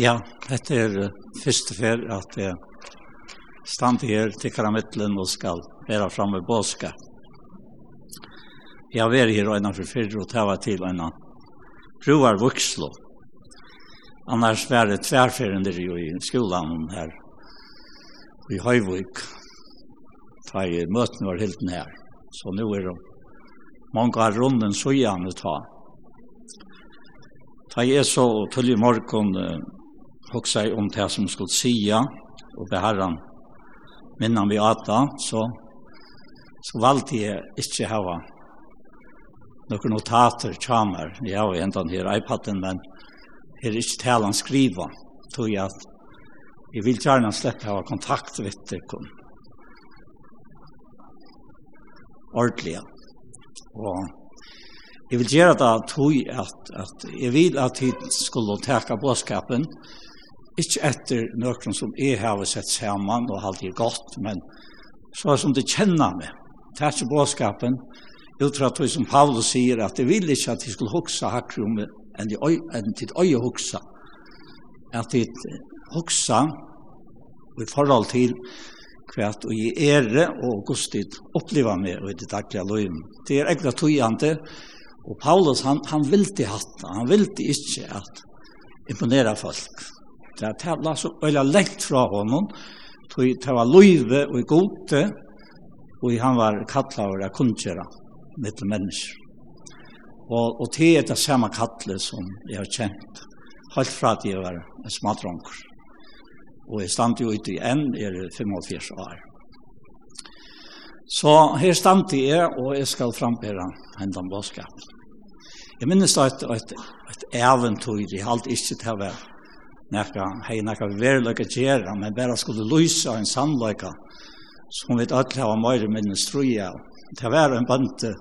Ja, dette er første fer at jeg stand her til karamellen og skal være framme i båska. Jeg var her og innanfor fyrre og tava til innan provar Vuxlo. Annars var det tverferende jo i skolan her i Høyvik. Da jeg møten var helt nær. Så nå er det mange av runden så gjerne ta. Da jeg så til i morgen hoksar om det som skulle sia och beharran minnan vi ata så så valgte jeg inte hava noen notater tjamer. Jeg har ändan här iPaden men här är inte talan skriva tog jag at jag vill gärna slett hava kontakt med det kom Og jeg jag vill det tog att, att jeg vill att jeg skulle täcka båskapen, Ikke etter nøkron som jeg har sett sammen og alt er godt, men så er som det kjenner meg. Det er ikke bådskapen, tror at som Paulus sier at det vil ikke at de skulle hoksa hakker om enn de enn til øye hoksa. At de hoksa i forhold til hva og i ære og gustit oppleva med i det daglige løyen. Det er egentlig togjende. og Paulus han, han vildi hatt, han vildi ikke at imponera folk det det var så øyla lengt fra honom, tog det var løyve og i gode, og han var kattla av det kundgjera mittel mennesker. Og, og det er det samme kattle som jeg har kjent, helt fra at jeg var en smadronker. Og jeg stand jo ute i en, er 85 år. Så her stand jeg, og jeg skal frambere hendan bådskap. Jeg minnes da et, et, et eventyr, jeg halte ikke til å være nekka, hei nekka verleika gjerra, men bare skulle lysa en sannleika, som vi alle hava meire minne strui av. Det var en bante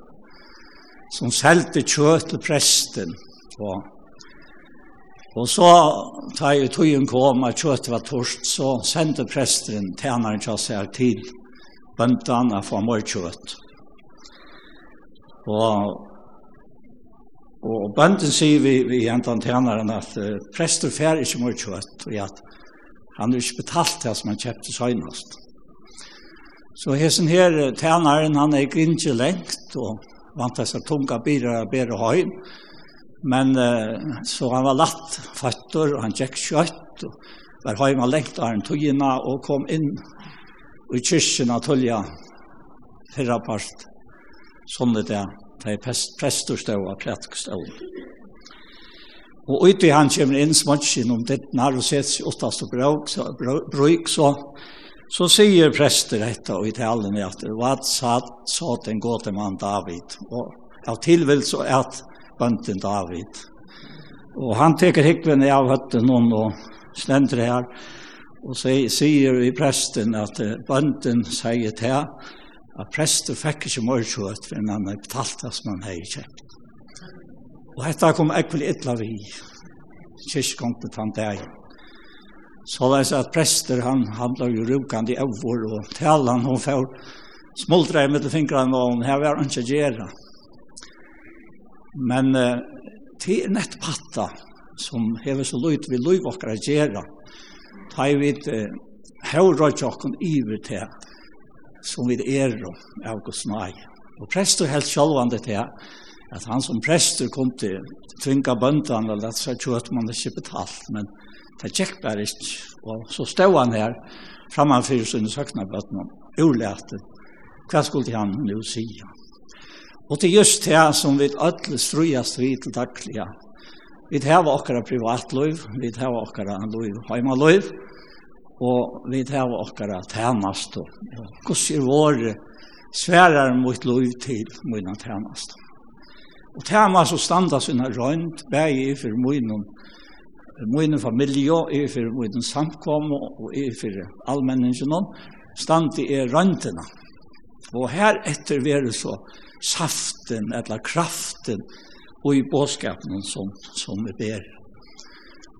som selte kjøt til presten, og Og så, da i tøyen kom, at kjøttet var torst, så sendte presten tjeneren til seg til bøntene for morkjøtt. Og Og bønden sier vi, vi hentan tjeneren at uh, prester fer ikke mye kjøtt, og at han er ikke betalt det som han kjøpte søgnast. Så hessen her tjeneren, han er ikke lengt, og vant disse tunga bilar og bedre høy, Men uh, så han var latt fattor, og han kjøk kjøtt, og var høy med lengt av en togina, og kom inn i kyrkjen av tølja fyrra part, sånn det er de prester stod og prætk stod. Og ut han kommer inn smutsen om det når og sett seg åttast og bruk, så, så sier prester dette og i talen er at vad satt sa den gåte mann David, og av tilvill så er at bønten David. Og han teker hikvene av høtten noen og slender her, og sier i presten at bønten sier til at prester fikk ikke mer kjøtt for en annen det som han hadde kjøpt. Og dette kom ekvel ytla vi til han der. Så det er at prester han handler jo rukende i over og talen hun får smuldre med fingrene og hun har vært ikke gjøre. Men uh, til nett patta som hever så løyt vi løyvåkere gjøre, tar vi et uh, høyre tjokken iver til som vi er av Guds nøy. Og prester helt sjølvande til at han som prester kom til tvinga bøndene og lette seg kjøtt man ikke betalt, men det gikk bare ikke. Og så stod han her framfor søkna bøndene urlete. hva skulle han nu si? Og det er just det som vi alle strøyast vi til daglige. Vi har okkara privatløyv, vi har okkara løyv, heimaløyv, og vi tar okkara tænast og hos er våre sværar mot lov til mine tænast. Og tænast og standa sina røynt bæg i for mine mine familie, i for mine samkom og i for allmenningen, stand i er røyndina. Og her etter vi så saften eller kraften og i båskapen som, som vi ber.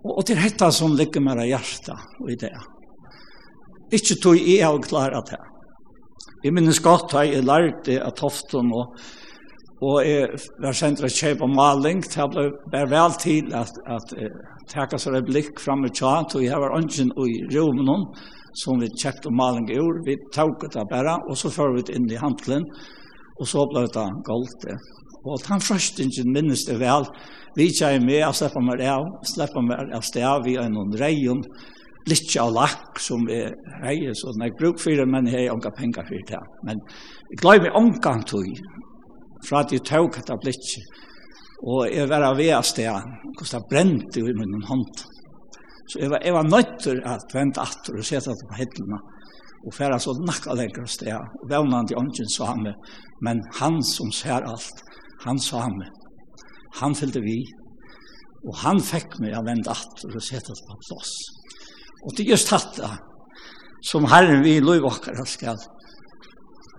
Og, og til hetta som ligger med hjertet og i det. Ikke tog jeg har klaret det. Jeg minnes godt at jeg lærte av toften og og jeg var sendt til å kjøpe maling, det ble bare vel til at, at jeg takk seg et blikk frem i tjaen, og jeg var ønsken i rommen som vi kjøpte maling i år, vi tok det bare, og så fører vi det inn i handelen, og så ble det galt det. Og han den ikke minnes det vel, vi kjøy med, jeg slipper meg av, slipper meg av sted, vi er noen reion, litt av lakk som er hei, så når jeg bruker for det, men jeg har ikke penger for det. Men jeg gleder meg omgang til, fra at jeg tok etter blikket, og jeg var av ved sted, hvordan det brente i min hånd. Så jeg var, jeg var nødt til å vente etter og sette det på hittene, og færa så nakka lenger sted, og vevne han til ånden sa han med, men han som ser alt, han sa han med, han fyllte vi, og han fikk meg å vente etter og sette det på plass. Og det er just hatt som Herren vi i loivokkar skal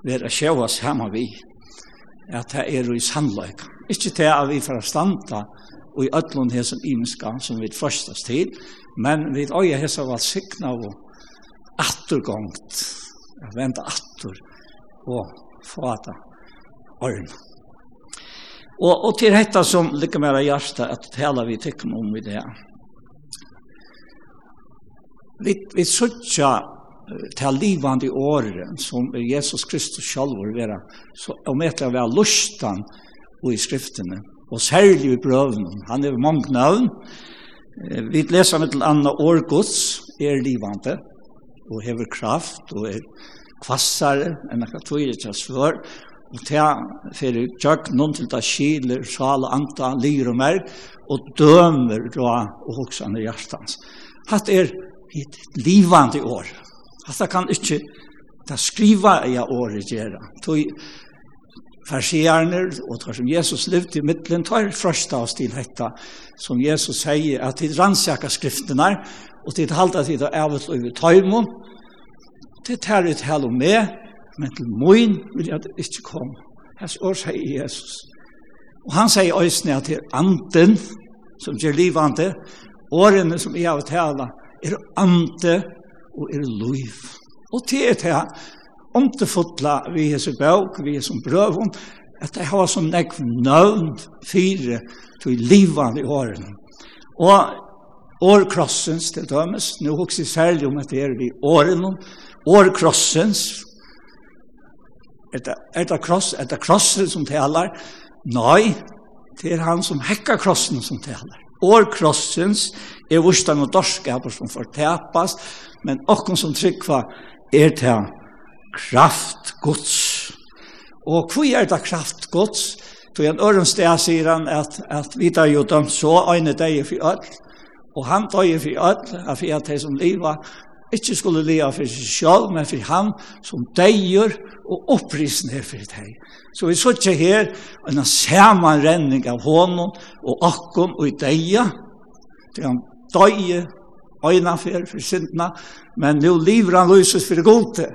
være sjåa saman vi at det er i sannløyk. Ikke til at vi får standa og i ötlun hesson imenska som vi førstas til, men vi øye hesson valsikna og atturgångt, venda attur og fata orna. Og, og til dette som ligger mer av hjertet at tala vi tykken om i det her vi, vi suttja til livande året som Jesus Kristus selv vil være, så om etter å være lustan og i skriftene, og særlig i brøvene. Han er mange navn. Vi leser med til Anna Årgods, er livande, og hever kraft, og er kvassare, enn akka tøyre til svør, og ta fyrir tjøk noen til ta skiler, sjal og anta, lir og merk, og dømer rå og hoksane i hjertans. Hatt er et livande år. Hatta kan ikkje ta skriva i året gjera. Toi farsiarner og tar som Jesus levde i middelen, tar frøsta oss til hetta som Jesus sier at de rannsjaka skriftene og de halda tid av ævet og i tøymon til tar ut hel og med men til moin vil jeg ikke komme hans år sier Jesus og han sier øysene at det er anden som gjør livande årene som jeg har tala er ande og er liv. Og til er det om det fotla vi er så bøk, vi er som brøvun, at det har som nekv nøvn fire til livan i årene. Og årkrossens til dømes, nå hokser særlig om at det er vi årene, årkrossens, er det, er det, kross, er det krossen som taler? Nei, det er han som hekker krossen som taler årkrossens er vurstan og dorskaper som får men okken som tryggva er til kraft gods. Og hvor er det kraft gods? Så en øren sted sier han at, at vi tar jo dem så øyne deg for øl, og han tar jo for øl, at vi er det som livet, ikke skulle lea for seg selv, men for han som deier og opprisen er for deg. Så vi sitter her en samanrenning av hånden og akkon og deia, til han døye øyna for, for syndene, men nå lever han løses for det gode.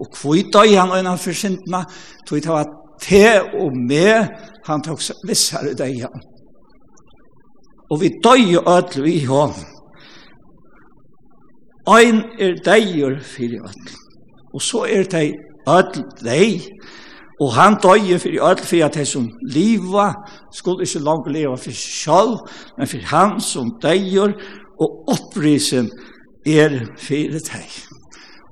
Og hvor døye han øyna for syndene, tog det var te og med, han tok seg vissere deia. Og vi døye ødel vi i honom ein er deier fyrir öll. Og så er dei öll dei, og han døye fyrir öll fyrir at dei som liva, skulle ikkje langt leva fyrir sjálf, men fyrir han som deier, og opprisen er fyrir dei.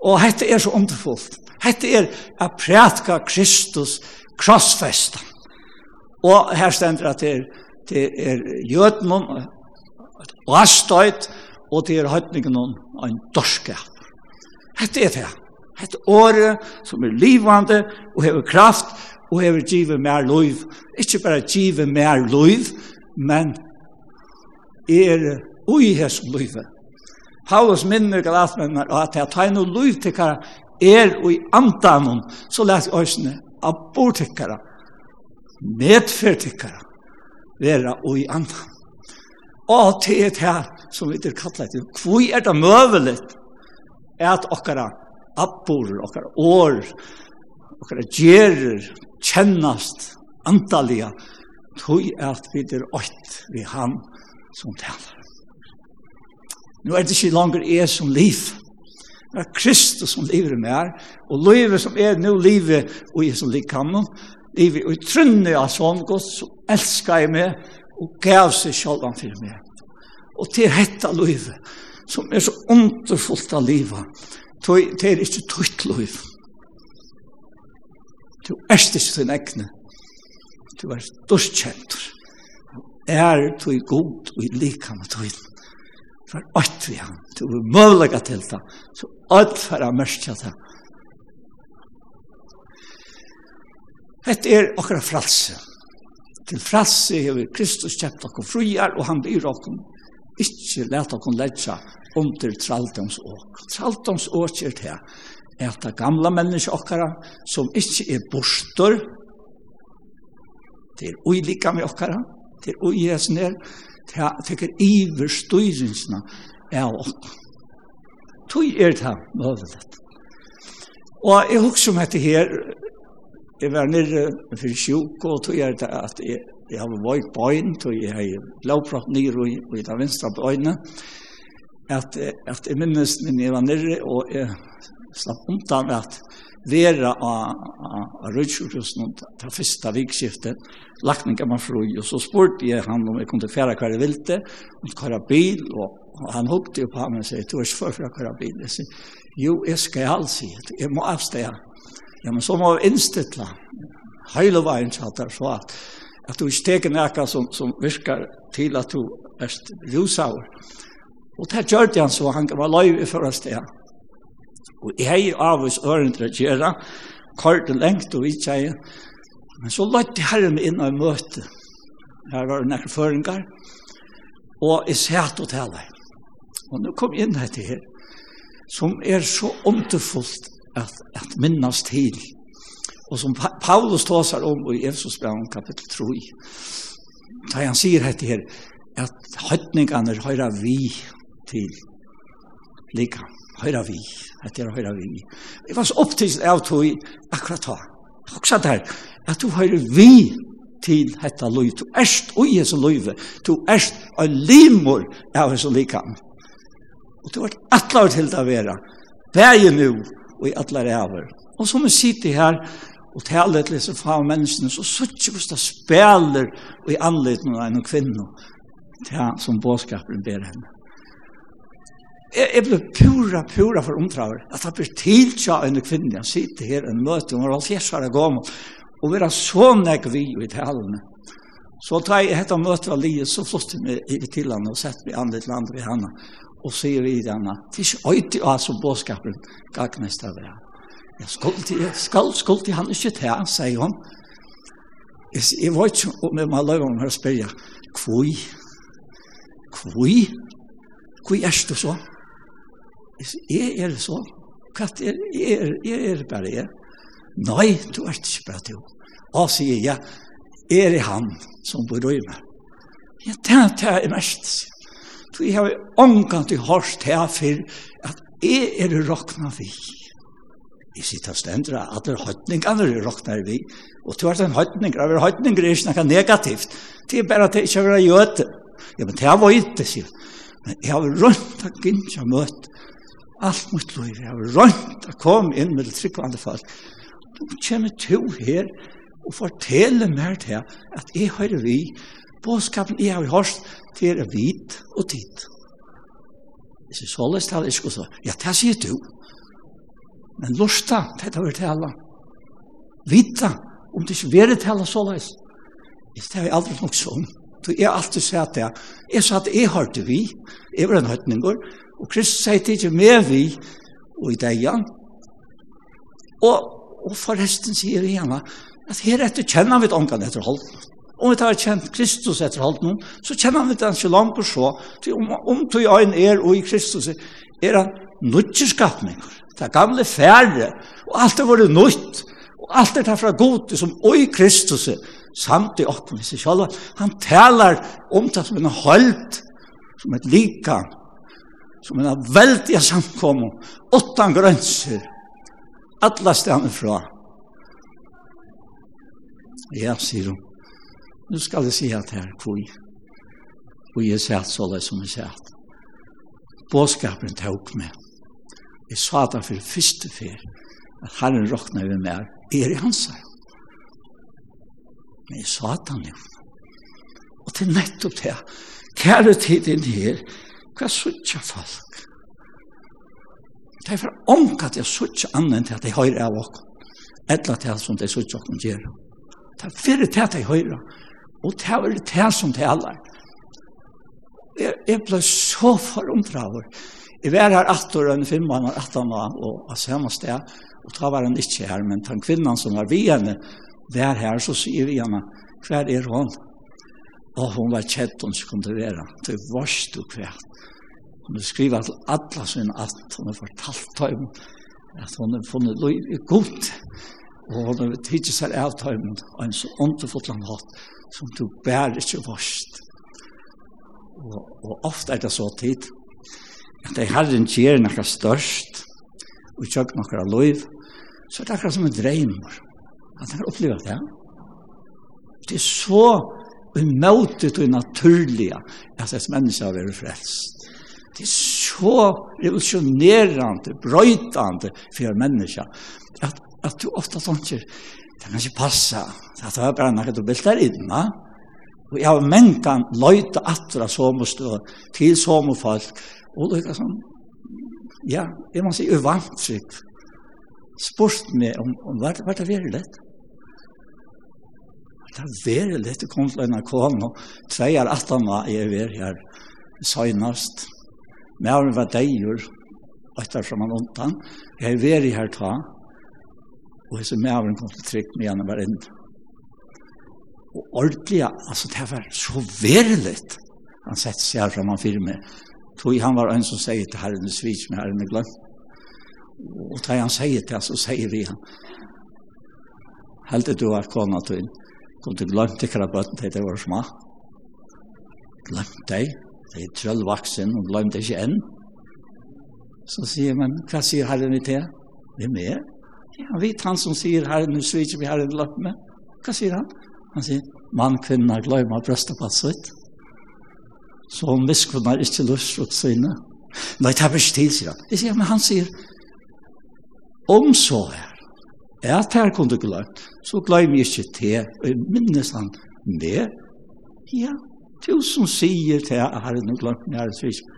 Og dette er så underfullt. Dette er a prætka Kristus krossfesta. Og her stender at det er, det er jødnum, og astøyt, og det er høytningen om en dorskap. Hette er det. Hette året som er livvande og hever kraft og hever give mer liv. Ikke bare give mer liv, men er ui hes livet. Paulus minner galatmennar at jeg tar noe liv til kara er ui andanon, så lät øsne abortikkara, medfertikkara, vera ui andan. Og til et her som vi er kallet til. Hvor er det møvelig at okkara abbor, okkara år, okkara gjerer, kjennast, antallia, tog at vi er ått vi han som taler. Nå er det ikke langer jeg som liv. Det er Kristus som lever i her, og livet som er nå livet og jeg som liker ham, livet og trunne av sånn godt, som elsker jeg meg og gav seg selv for meg. Og til hetta liv, som er så underfullt av livet, det er ikke tøyt liv. Du er ikke din egne. Du er dørskjent. Er du god og i lika med tøyt. For alt vi har, du er møllega til det, så alt for å mørke det. Hette er okkara fralse. Til fralse har vi Kristus kjøpt okkur fruar, og han byr okkur ikke lete å kunne under traldoms åk. Traldoms åk er det at det gamla mennesker okkara som ikke er borster, til er med okkara, til er uiesen her, det teker iver styringsna av okkara. Tøy er det møvelet. Og jeg husker om dette her, jeg var nere for sjuk, og tog er det at jeg jeg har vært bøyen, tog jeg har lovpratt nyr i, i det venstre bøyene, at, at jeg minnes min jeg var nere, og jeg slapp undan at vera av rødkjørhusen, det første vikskiftet, lakninga man fru, og så spurte jeg han om jeg kunne færa hver jeg ville, om kvar bil, og han hukte jo på ham og sier, du er ikke for hver bil, jeg sier, jo, jeg skal alls i, jeg må avstå, ja, men så må vi innstille, hele veien, så at At du ikke teker noe som, som virker til at du er rusaur. Og det gjør det han så, han var løy i første sted. Og jeg er av oss ørendre gjøre, kort og lengt og ikke jeg. Men så løyte herren meg inn og møte. Her var det noen føringer. Og jeg satt og taler. Og nå kom jeg inn dette her, som er så underfullt at, at minnes til og som Paulus tåsar om i Efesos kapitel 3. Da han sier dette her, at høytningene høyra vi til lika Høyra vi at det høyra vi. Det var så optiskt av tog akkurat då. Også der, at du høyra vi til hetta loy Du erst og Jesu loyve Du erst ein limor av Jesu lika. Og du vart atlar til ta vera. Bæði nu og i atlar æver. Og som vi sitter her, og tale til disse fag menneskene, så suttje hvordan det spiller i anledning av en kvinne til som bådskaperen ber henne. Jeg, jeg ble pura, pura for omtraver, at det blir tiltja en kvinne, jeg sitter her en møte, hun var alt fjersare gammel, og vi er så nek vi i talene. Så da jeg hette møter av livet, så flott jeg meg til henne og sett meg andre til andre i henne, og sier i henne, det er ikke øytig av som bådskaperen, gagnest av det her. Jeg skal til, skal, skal til han ikke til, sier hun. Jeg, jeg vet ikke om jeg må løpe om her og spørre, hvor? Hvor? Hvor er det så? Jeg er det så. Hva er det? Jeg er, det bare jeg? Nei, du er ikke bare du. Og sier jeg, er det han som bor i meg? Ja, det er det er mest. For jeg har omgang til hårst her for at jeg er råkna vi. Ja Jeg sier til stendere at det er høytningene du råkner vi. Og til hvert en høytning, det er høytninger er ikke noe negativt. Det er bare at det ikke er gjøte. Ja, men det er vøyte, sier Men jeg har rønt av gynnsa møte. Alt mot lov, jeg har rundt av kom inn med det tryggvande folk. Nå kommer to her og forteller meg til at jeg hører vi. Båskapen jeg har hørt til er hvit og tid. Hvis Jeg så således til alle, jeg skulle så, ja, det sier du. Ja. Men lusta, dette vil tala. Vita, om det ikke vil tala såleis. Det har jeg aldri nok sånn. Du er alltid sett det. Jeg sa at jeg har det vi, jeg var en høytninger, og Kristus sier det ikke med vi, og i degen. Og, og forresten sier vi igjen, at her etter kjenner vi ångan etter holden. Om vi tar kjent Kristus etter holden, så kjenner vi den ikke langt og så. Om, om du er en er og i Kristus er han nødgjeskapninger det gamle færre, og alt er vært det og alt det er fra god, som oi Kristus, samt i åkken i seg selv, han taler om det som en holdt, som et lika, som en veldig samkom, åttan grønser, alle stedene fra. Ja, sier hun, nu skal jeg si at her, hvor hvor jeg sier at så det som jeg sier at. Båskapen tok med. Jeg sa det for første fer, at Herren råkna vi med, er i hans her. Men jeg sa det jo. Og til nettopp det, kjære tiden her, hva suttja folk? Det er for ånka til å suttja annen til at jeg høyre av oss, etla til som det suttja oss gjør. Det er fyrir til at jeg høyre, og det er til som de alle. Jeg, jeg ble så forundra over, Jeg var her atter en fem mann og atter mann og av samme sted, og da var han ikke her, men den kvinnan som var ved henne, var her, så sier vi henne, hva er hun? Og hun var kjett hun skulle kunne være, det var stå kvært. Hun har skrivet til alle sine at hun har fortalt dem at hun har funnet lov i godt, og hun har tidlig seg av dem, og en så åndefullt han hatt, som du bærer ikke varst. Og, og ofte er det så tid, at jeg har en kjer noe størst, og tjøk noe av liv, så er det akkurat som en dreimer. At jeg har opplevd det. Det er så umøtet og naturlige at et menneske har vært frelst. Det er så revolusjonerende, brøytende for en menneske at, at du ofte tenker, det kan ikke passe, det er bare noe du vil der inne, og jeg har menn løyte atra som og stå til som folk, Og det er sånn, ja, jeg må si uvantrykk. Spørst meg om, om hva, hva det er lett. Det er veldig lett å komme til en akon, og Tvei er at han var jeg er her søgnast. med Men hva det gjør, etter som han ondt Jeg er veri her ta. Og jeg så med han kom til trygg med henne var inn. Og ordentlig, altså det var så veldig Han sett seg her som han fyrer. Tog han var en som sier til herren svits med herren glemt. Og da han sier til så sier vi han. Helt du var kona til henne. Kom til glemt ikke av bøtten til det var små. Glemt deg. Det er trøllvaksen og glemt ikke enn. Så sier man, hva sier herren i det? Hvem er? Ja, vet han som sier herren svits med herren glemt med. Hva sier han? Han sier, mann, kvinna, glemt av brøstepasset. Ja. Så hun viskvunnar ikke lyst løsfrukt sine. Nei, det er ikke til, sier han. Jeg sier, men han sier, om så er, er at her kunne du glømt, så gløm jeg ikke til, og jeg minnes han med. Ja, du som sier til at her er noe glømt, men jeg er ikke.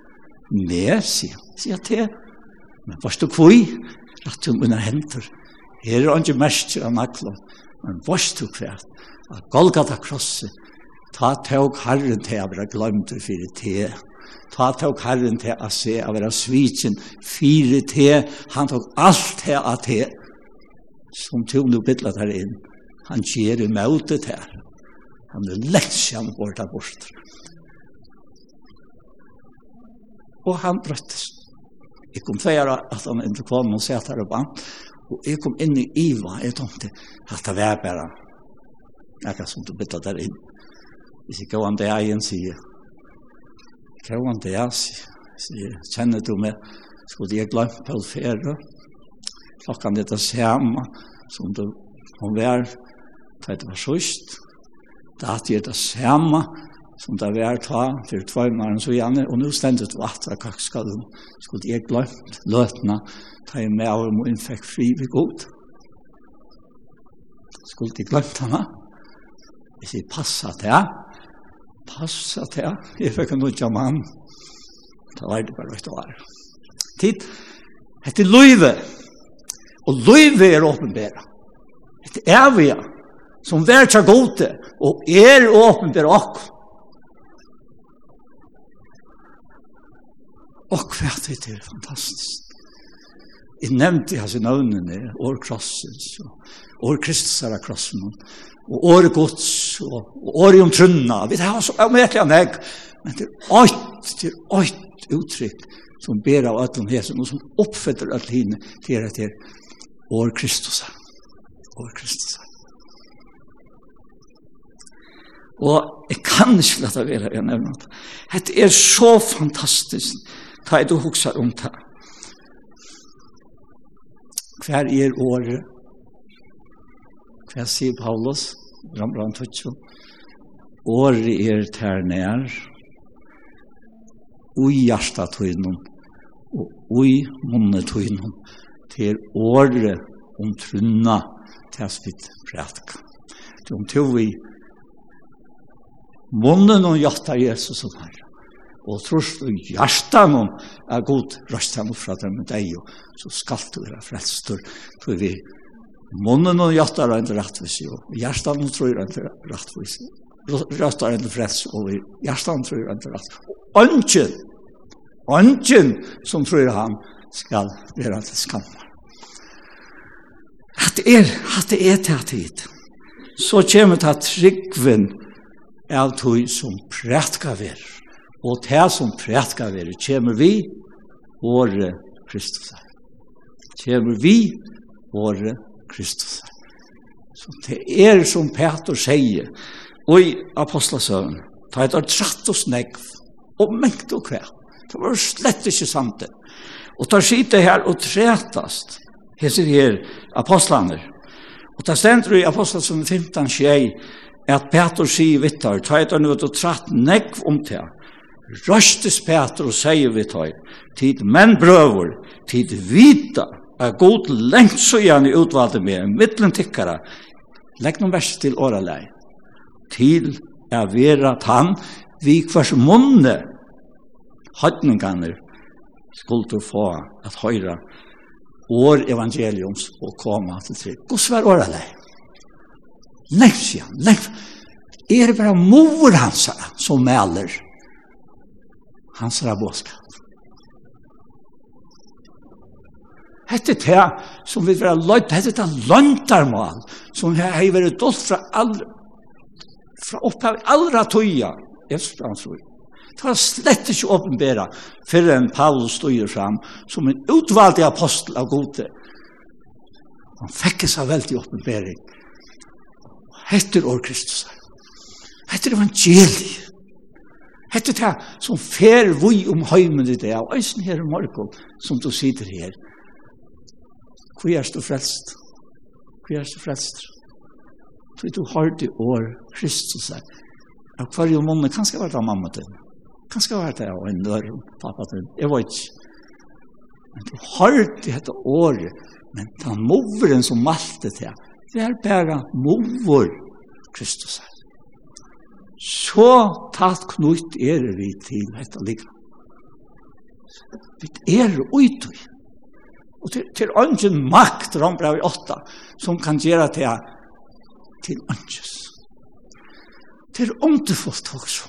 Med, sier han, sier til. Men varst du kvøy, rett du under henter. Her er han ikke mest av nakla, men varst du kvøy, at Golgata krosset, Ta tog Herren til å være glemt for te. Ta tog Herren til å se å være svitsen for te. Han tog alt til å te. Som tog nu bittlet her inn. Han gjør i møte til. Han er lett kjent bort av bort. Og han brøttes. Jeg kom feire at han ikke kom og sette her oppe. Og jeg kom inn i Iva. Jeg tenkte at det var bare akkurat som du bittlet der inn ikke gå an det egen, sier jeg. Gå an det er, sier jeg. Kjenner du meg? Skulle jeg glemt på ferie? Klokken er det samme som du kom vær, da det var sørst. Da er det samme som det var ta for tvøymaren så gjerne, og nå stendet du at hva skal du, skulle jeg glemt løtene, ta jeg med av og innfekk fri ved god. Skulle jeg glemt henne? Hvis Jeg passet det, ja passa til. Jeg fikk en nødja mann. Da var det bare rødt å være. Tid. Hette løyve. Og løyve er åpenbæra. Hette evige. Som vær tja gode. Og er åpenbæra okk. Og hva det er fantastisk. Jeg nevnte hans navnene, år krossens, år Kristus er krossen, og året gods, og, og året om trunna. Vi tar så omhetlig av meg, men det er åkt, det er åkt uttrykk som ber av ætlom hesen, og som oppfetter ætlom hine til at det er år Kristus. År Kristus. Og jeg kan ikke lette være jeg nevner det. Er så fantastisk, da jeg du hukser om det. Hver er året, hva sier Paulus? Rambran Tutsjo. Året er ter nær, ui hjarta tøynum, og ui munne tøynum, til året om trunna til spitt prætka. Til om tog vi munnen og hjarta Jesus som herre og trus og hjarta noen er god røst han oppfra dem med deg, så skal du være frelstur, for vi Munnen og hjertet er en rettvis, jo. Hjertet tror jeg ikke rettvis. Hjertet er en freds, og hjertet tror er en rettvis. Ønsken, ønsken som tror han skal være til skammer. Hatt er, hatt er til tid. Så kommer det tryggven av tog som prætka ver. Og det som prætka ver, kommer vi, våre Kristus. Kommer vi, våre Kristus Kristus. Så det er som Peter sier, og i apostlesøvn, ta et tratt og snegv, og mengt og kvæl. Det var slett ikke sant det. Og ta skite her og tretast, hese her apostlaner. Og ta stendur i apostlesøvn 15, 21, at Peter sier vittar, ta et annet og tratt negv om det. Røstes Peter og sier vittar, tid menn brøver, tid vita, uh, god lengt så gjerne utvalgte med, mittlen tikkara, legg noen vers til åralei, til er vera han, vi kvars munne, høytningarnir, skulle få at høyra år evangeliums og koma til trygg. Guds var åralei. Lengt sian, lengt. Er det bare mor hans som melder hans rabåskap? Hette det som vil være løyt, hette det løntarmal, som har vært dolt fra all, fra opphav allra tøya, Efsbrandsrøy. Det var slett ikke åpenbæra før en Paulus stod fram som en utvalgte apostel av gode. Han fikk seg veldig åpenbæring. Hette år Kristus. Hette evangeliet. Hette det som fer vi om heimen i det, og eisen her i morgen, som du sitter her. Hvor er du frelst? Hvor er du frelst? For du har det år Kristus her. Og hver jo måned, kanskje var det mamma til. Kanskje var det og en dør, pappa til. Jeg vet ikke. Men du har det dette året. Men den moveren som malte til, det er bare mover Kristus her. Så tatt knutt er vi til dette livet. Vi er utøy. Og til, til ønsken makt, rombrev i åtta, som kan gjøre til, til ønskes. Til underfullt også.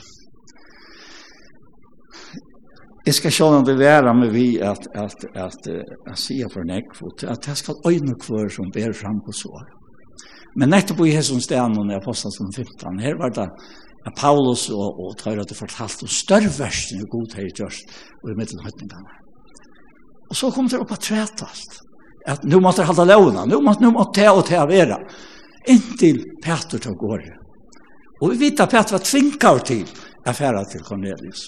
Jeg skal se om det være med vi at, at, at, at, at for nekvot, at jeg skal øyne kvar som ber fram på sår. Men nettopp i hessens stenen, når jeg postet som 15, her var det at Paulus og, og Tøyre hadde fortalt om større versen i godhet i gjørst og i middelhøytningene. Og så kom det opp at trætast. At nu måtte halda lovna, nu måtte, nu måtte det og det være. Inntil Peter tog året. Og vi vet at Peter var tvinkar til affæra til Cornelius.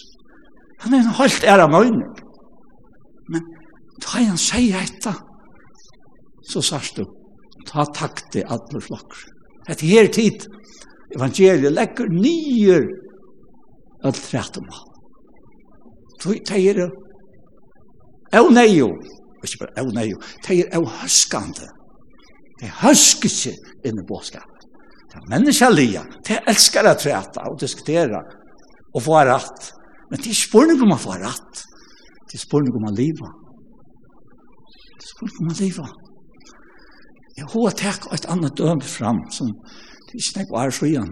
Han er en holdt æra møgning. Men da han sier etta, så sørst du, ta takte alle flokker. Et her tid, evangeliet legger nye alt rett om han. Så det Au neio. Ikke bare au neio. Det er au høskande. Det er inn i båtskapet. Det er menneskelige. Det er elsker å treta og diskutera og få rett. Men det er spørning om å få rett. Det er spørning om å liva. Det er spørning om å liva. Jeg har takk et annet døm fram som det er ikke var er så igjen.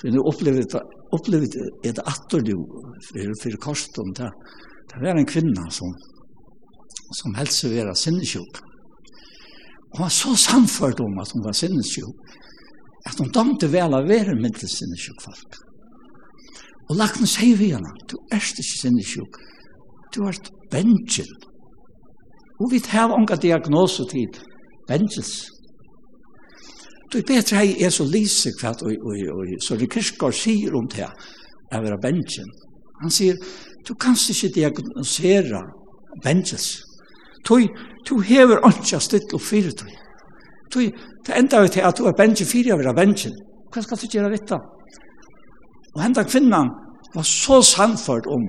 For jeg opplevde det opplevde det at du for, for korset om det Det var en kvinna som, som helse være sinnesjuk. Hun var så samført om at hun var sinnesjuk, at hun damte vel av vera middel sinnesjuk folk. Og lakna sier vi henne, du er ikke sinnesjuk, du ert bensjen. Og vi tar unga diagnoser til bensjens. Du er bedre hei er så lise kvart, og, og, og, så det Kirskår sier om det, er vera bensjen. Han sier, Du kanst ikke diagnosera vengeelse. Du, du hever ønska stilt og fyrir du. Du, det enda vi til at du er bengi fyrir av vera bengi. Hva skal du gjøre vitt Og henda kvinnan var så sannført om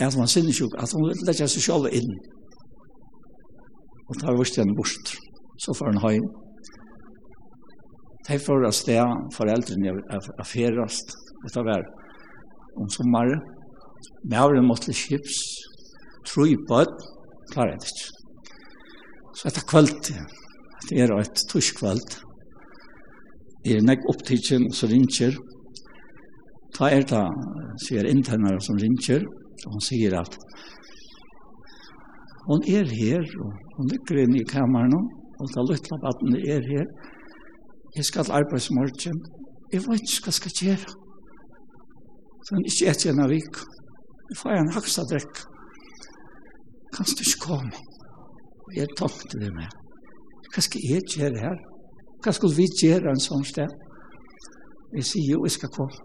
at man sinnesjuk, at hun ville leggja seg selv inn. Og da var det henne bort. Så får hun heim. De får av sted, foreldrene av ferast, Det var om sommaren, Mævren måtte til skips, tro i bød, klarer jeg det ikke. Så etter kveld, det er et tusk kveld, jeg er nekk opptidsen, så ringer. Ta er det, sier internere som ringer, og hun sier at hun er her, og hun ligger inne i kameran, og da lytter på at hun er her. Jeg skal til arbeidsmorgen. Jeg vet ikke hva jeg skal gjøre. Så hun ikke etter en av vik. Jeg får en haksa drekk. Kan du ikke komme? Og jeg tomte det med. Hva skal jeg gjøre her? Hva skal vi gjøre en sånn sted? Jeg sier jo, jeg skal komme.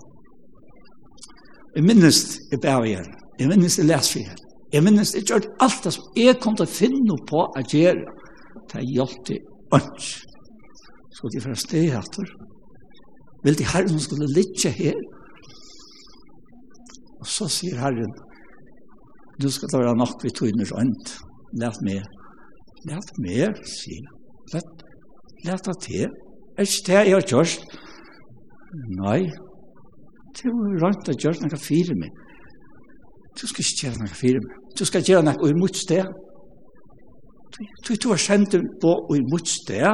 Jeg minnes jeg bærer igjen. Jeg minnes jeg leser igjen. Jeg minnes jeg gjør alt det som jeg kom til å finne på å gjøre. Det er hjelp til ønsk. Så de fra sted etter. Vil de herren skulle ligge her? Og så sier Herren, du skal ta være nok vi tog inn i rønt. Læt meg. Læt meg, sier han. Læt, læt at det. Er ikke det jeg har gjort? Nei. Det var rønt å gjøre noe fire med. Du skal ikke gjøre noe fire med. Du skal gjøre noe i mot sted. Du, du har kjent på i mot sted.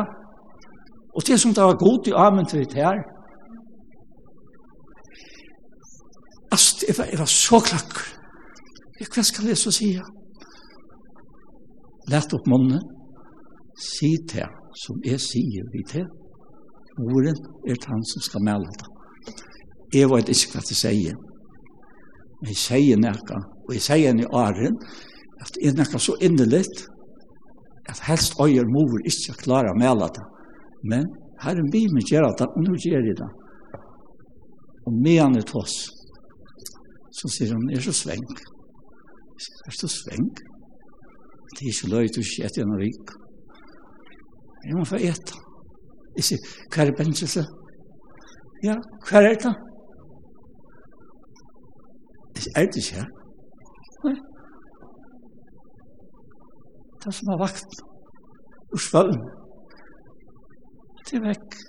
Og det som det var god i amen til det her, jeg var, jeg var så klakk. Hva skal jeg så si? Lætt opp munnen. Si til som jeg sier vi til. Ordet er han som skal melde det. Jeg vet ikke hva jeg sier. Men jeg sier noe, og jeg sier i åren, at det er noe så innelig, at helst øyer mor ikke klarer å melde det. Men her er vi med gjør det, og nå gjør jeg det. Og med han er til. Så sier hun, er så svenk. Er så svenk? Det er ikke løy, til å etter gjennom rik. Jeg må få etter. Jeg sier, hva er benselse? Ja, hva er det? Er det ikke her? Nei. Det som har vakt og svøvn. Det er vekk.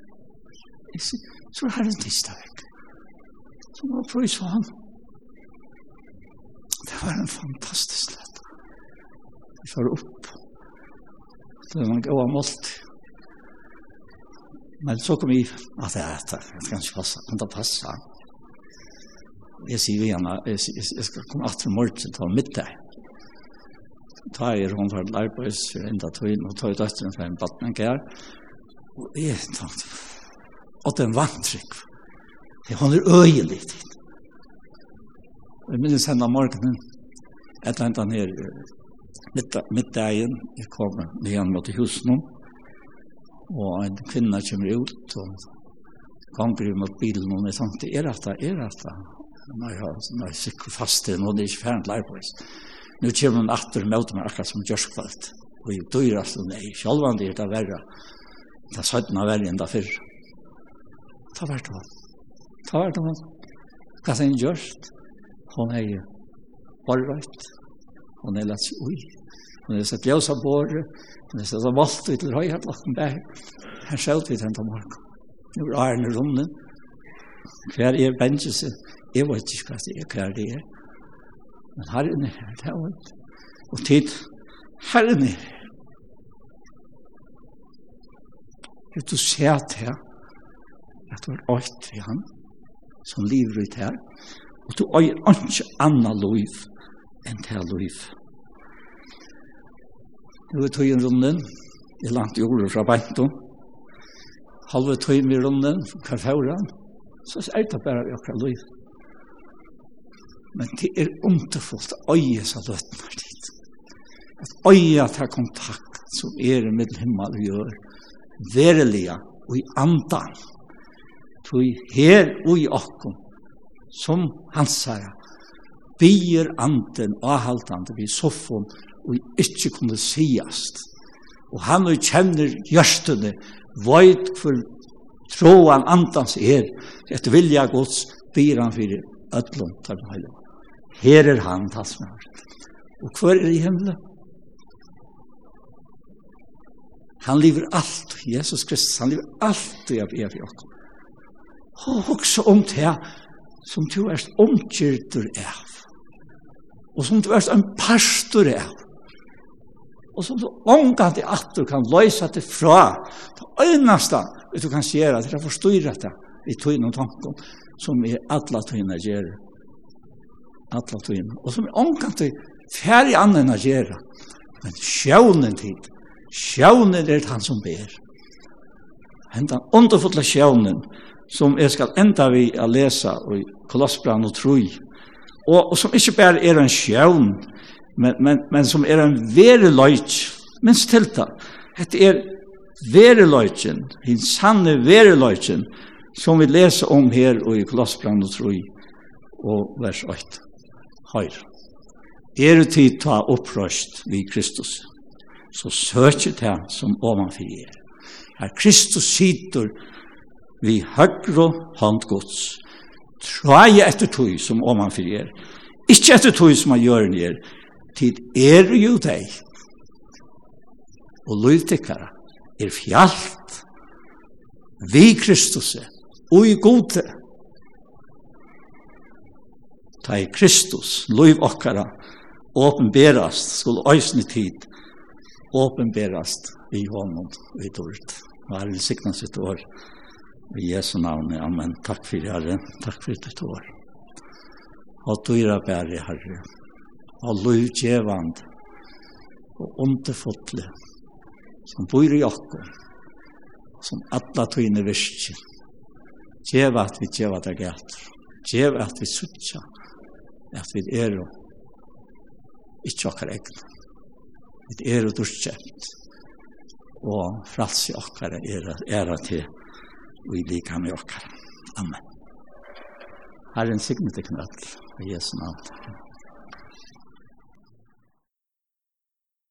Jeg sier, så er det en tidsdag vekk. Så må jeg prøve sånn. Det var en fantastisk lett. Vi får opp. Det var en god målt. Men så kom vi, at det er det, det kan ikke passe, men det passer. Jeg sier vi igjen, jeg skal komme etter morgen til middag. Ta er hun for arbeids, for enda tøyen, og ta ut døtteren for en batten, her. Og jeg tenkte, at en vantrykk, hun er øyelig til. Jeg minnes henne om morgenen, etter hentan her middagen, jeg kommer igjen mot husen og en kvinne kommer ut, og ganger mot bilen, og jeg tenkte, er dette, er dette? Nei, ja, nei, sikker fast det, nå er det ikke ferdig lær på oss. Nå kommer hun atter og møter meg akkurat som gjørskvalt, og jeg dør at nei, selv om det er det verre, det er 17 av verre enn det før. Ta hvert hånd. Ta hvert hånd. Hva er det gjørst? Hon er jo borrøyt. Hon er lett ui. Hon er sett ljøs av båre. Hon er sett av valgt ut til høyre klokken der. Her skjølt vi til morgen. Nå er æren i. Hver er bensjese? Jeg vet ikke hva det er, hver det er. Men her inne her, det er alt. Og tid, her inne her. Hvis du ser til at du har alt i han, som lever ut her, og du eier ikke anna liv enn til liv. Nå er tøyen runden, i langt jordet fra Beintum, halve tøyen i runden, hver fjøra, så er det bare i akkurat liv. Men det er underfullt å eie seg løtene her dit. At eie ta kontakt som er med himmel og gjør, verilige og i andan. Tøy her og i okkom som hansara, bier anden avhaltande vid soffon og ikkje kunne siast. Og han og kjenner hjørstene, veit for troan andans er, etter vilja gods, bier han fyrir ötlund tar den Her er han talsmar. Og hver er i himmelen? Han lever alt, Jesus Kristus, han lever alt i av evig okkom. Og også om det som du erst omkyrtur av, og som du erst en pastor av, og som du omgang i at du kan løysa til fra, det øyneste du kan gjøre, til å forstyrre det i tøyne og tanken, som er alle tøyne gjør, alle tøyne, og som er omgang i færre andre gjør, men sjøvnen tid, sjøvnen er han som ber. Hentan underfotla sjøvnen, som jeg skal enda vi å lese i Kolossbrann og Troi, og, og som ikke bare er en sjøvn, men, men, men som er en vere løyt, minst til det. Hette er vere løytjen, den sanne vere løytjen, som vi leser om her i Kolossbrann og Troi, og vers 8. Høyre. Er det tid ta opprøst vi Kristus, så søker det som ovenfor er. Her Kristus sitter vi høyre hånd gods. Træje etter tog som om fyrir er. Ikke etter tog som han gjør er. Tid er jo deg. Og løytikkara er fjallt vi Kristus og i gode. Ta i Kristus, løyv okkara, åpenberast, skulle øysne tid, åpenberast i hånden og i dårlig. Hva er det sikkert sitt år? I Jesu navn, amen. Takk fyrir Herre, takk fyrir ditt år. Og dyra bæri, Herre, og lovgjevand, og underfotle, som bor i okkur, som alla tøyne virkje. Gjeva at vi gjeva at jeg gæter. At vi suttja, at vi er og ikke okkar egn. Vi er og durskjent, og fralsi okkar er, er til og i lika med okkar. Amen. Herren signet ikon öll, i Jesu navn.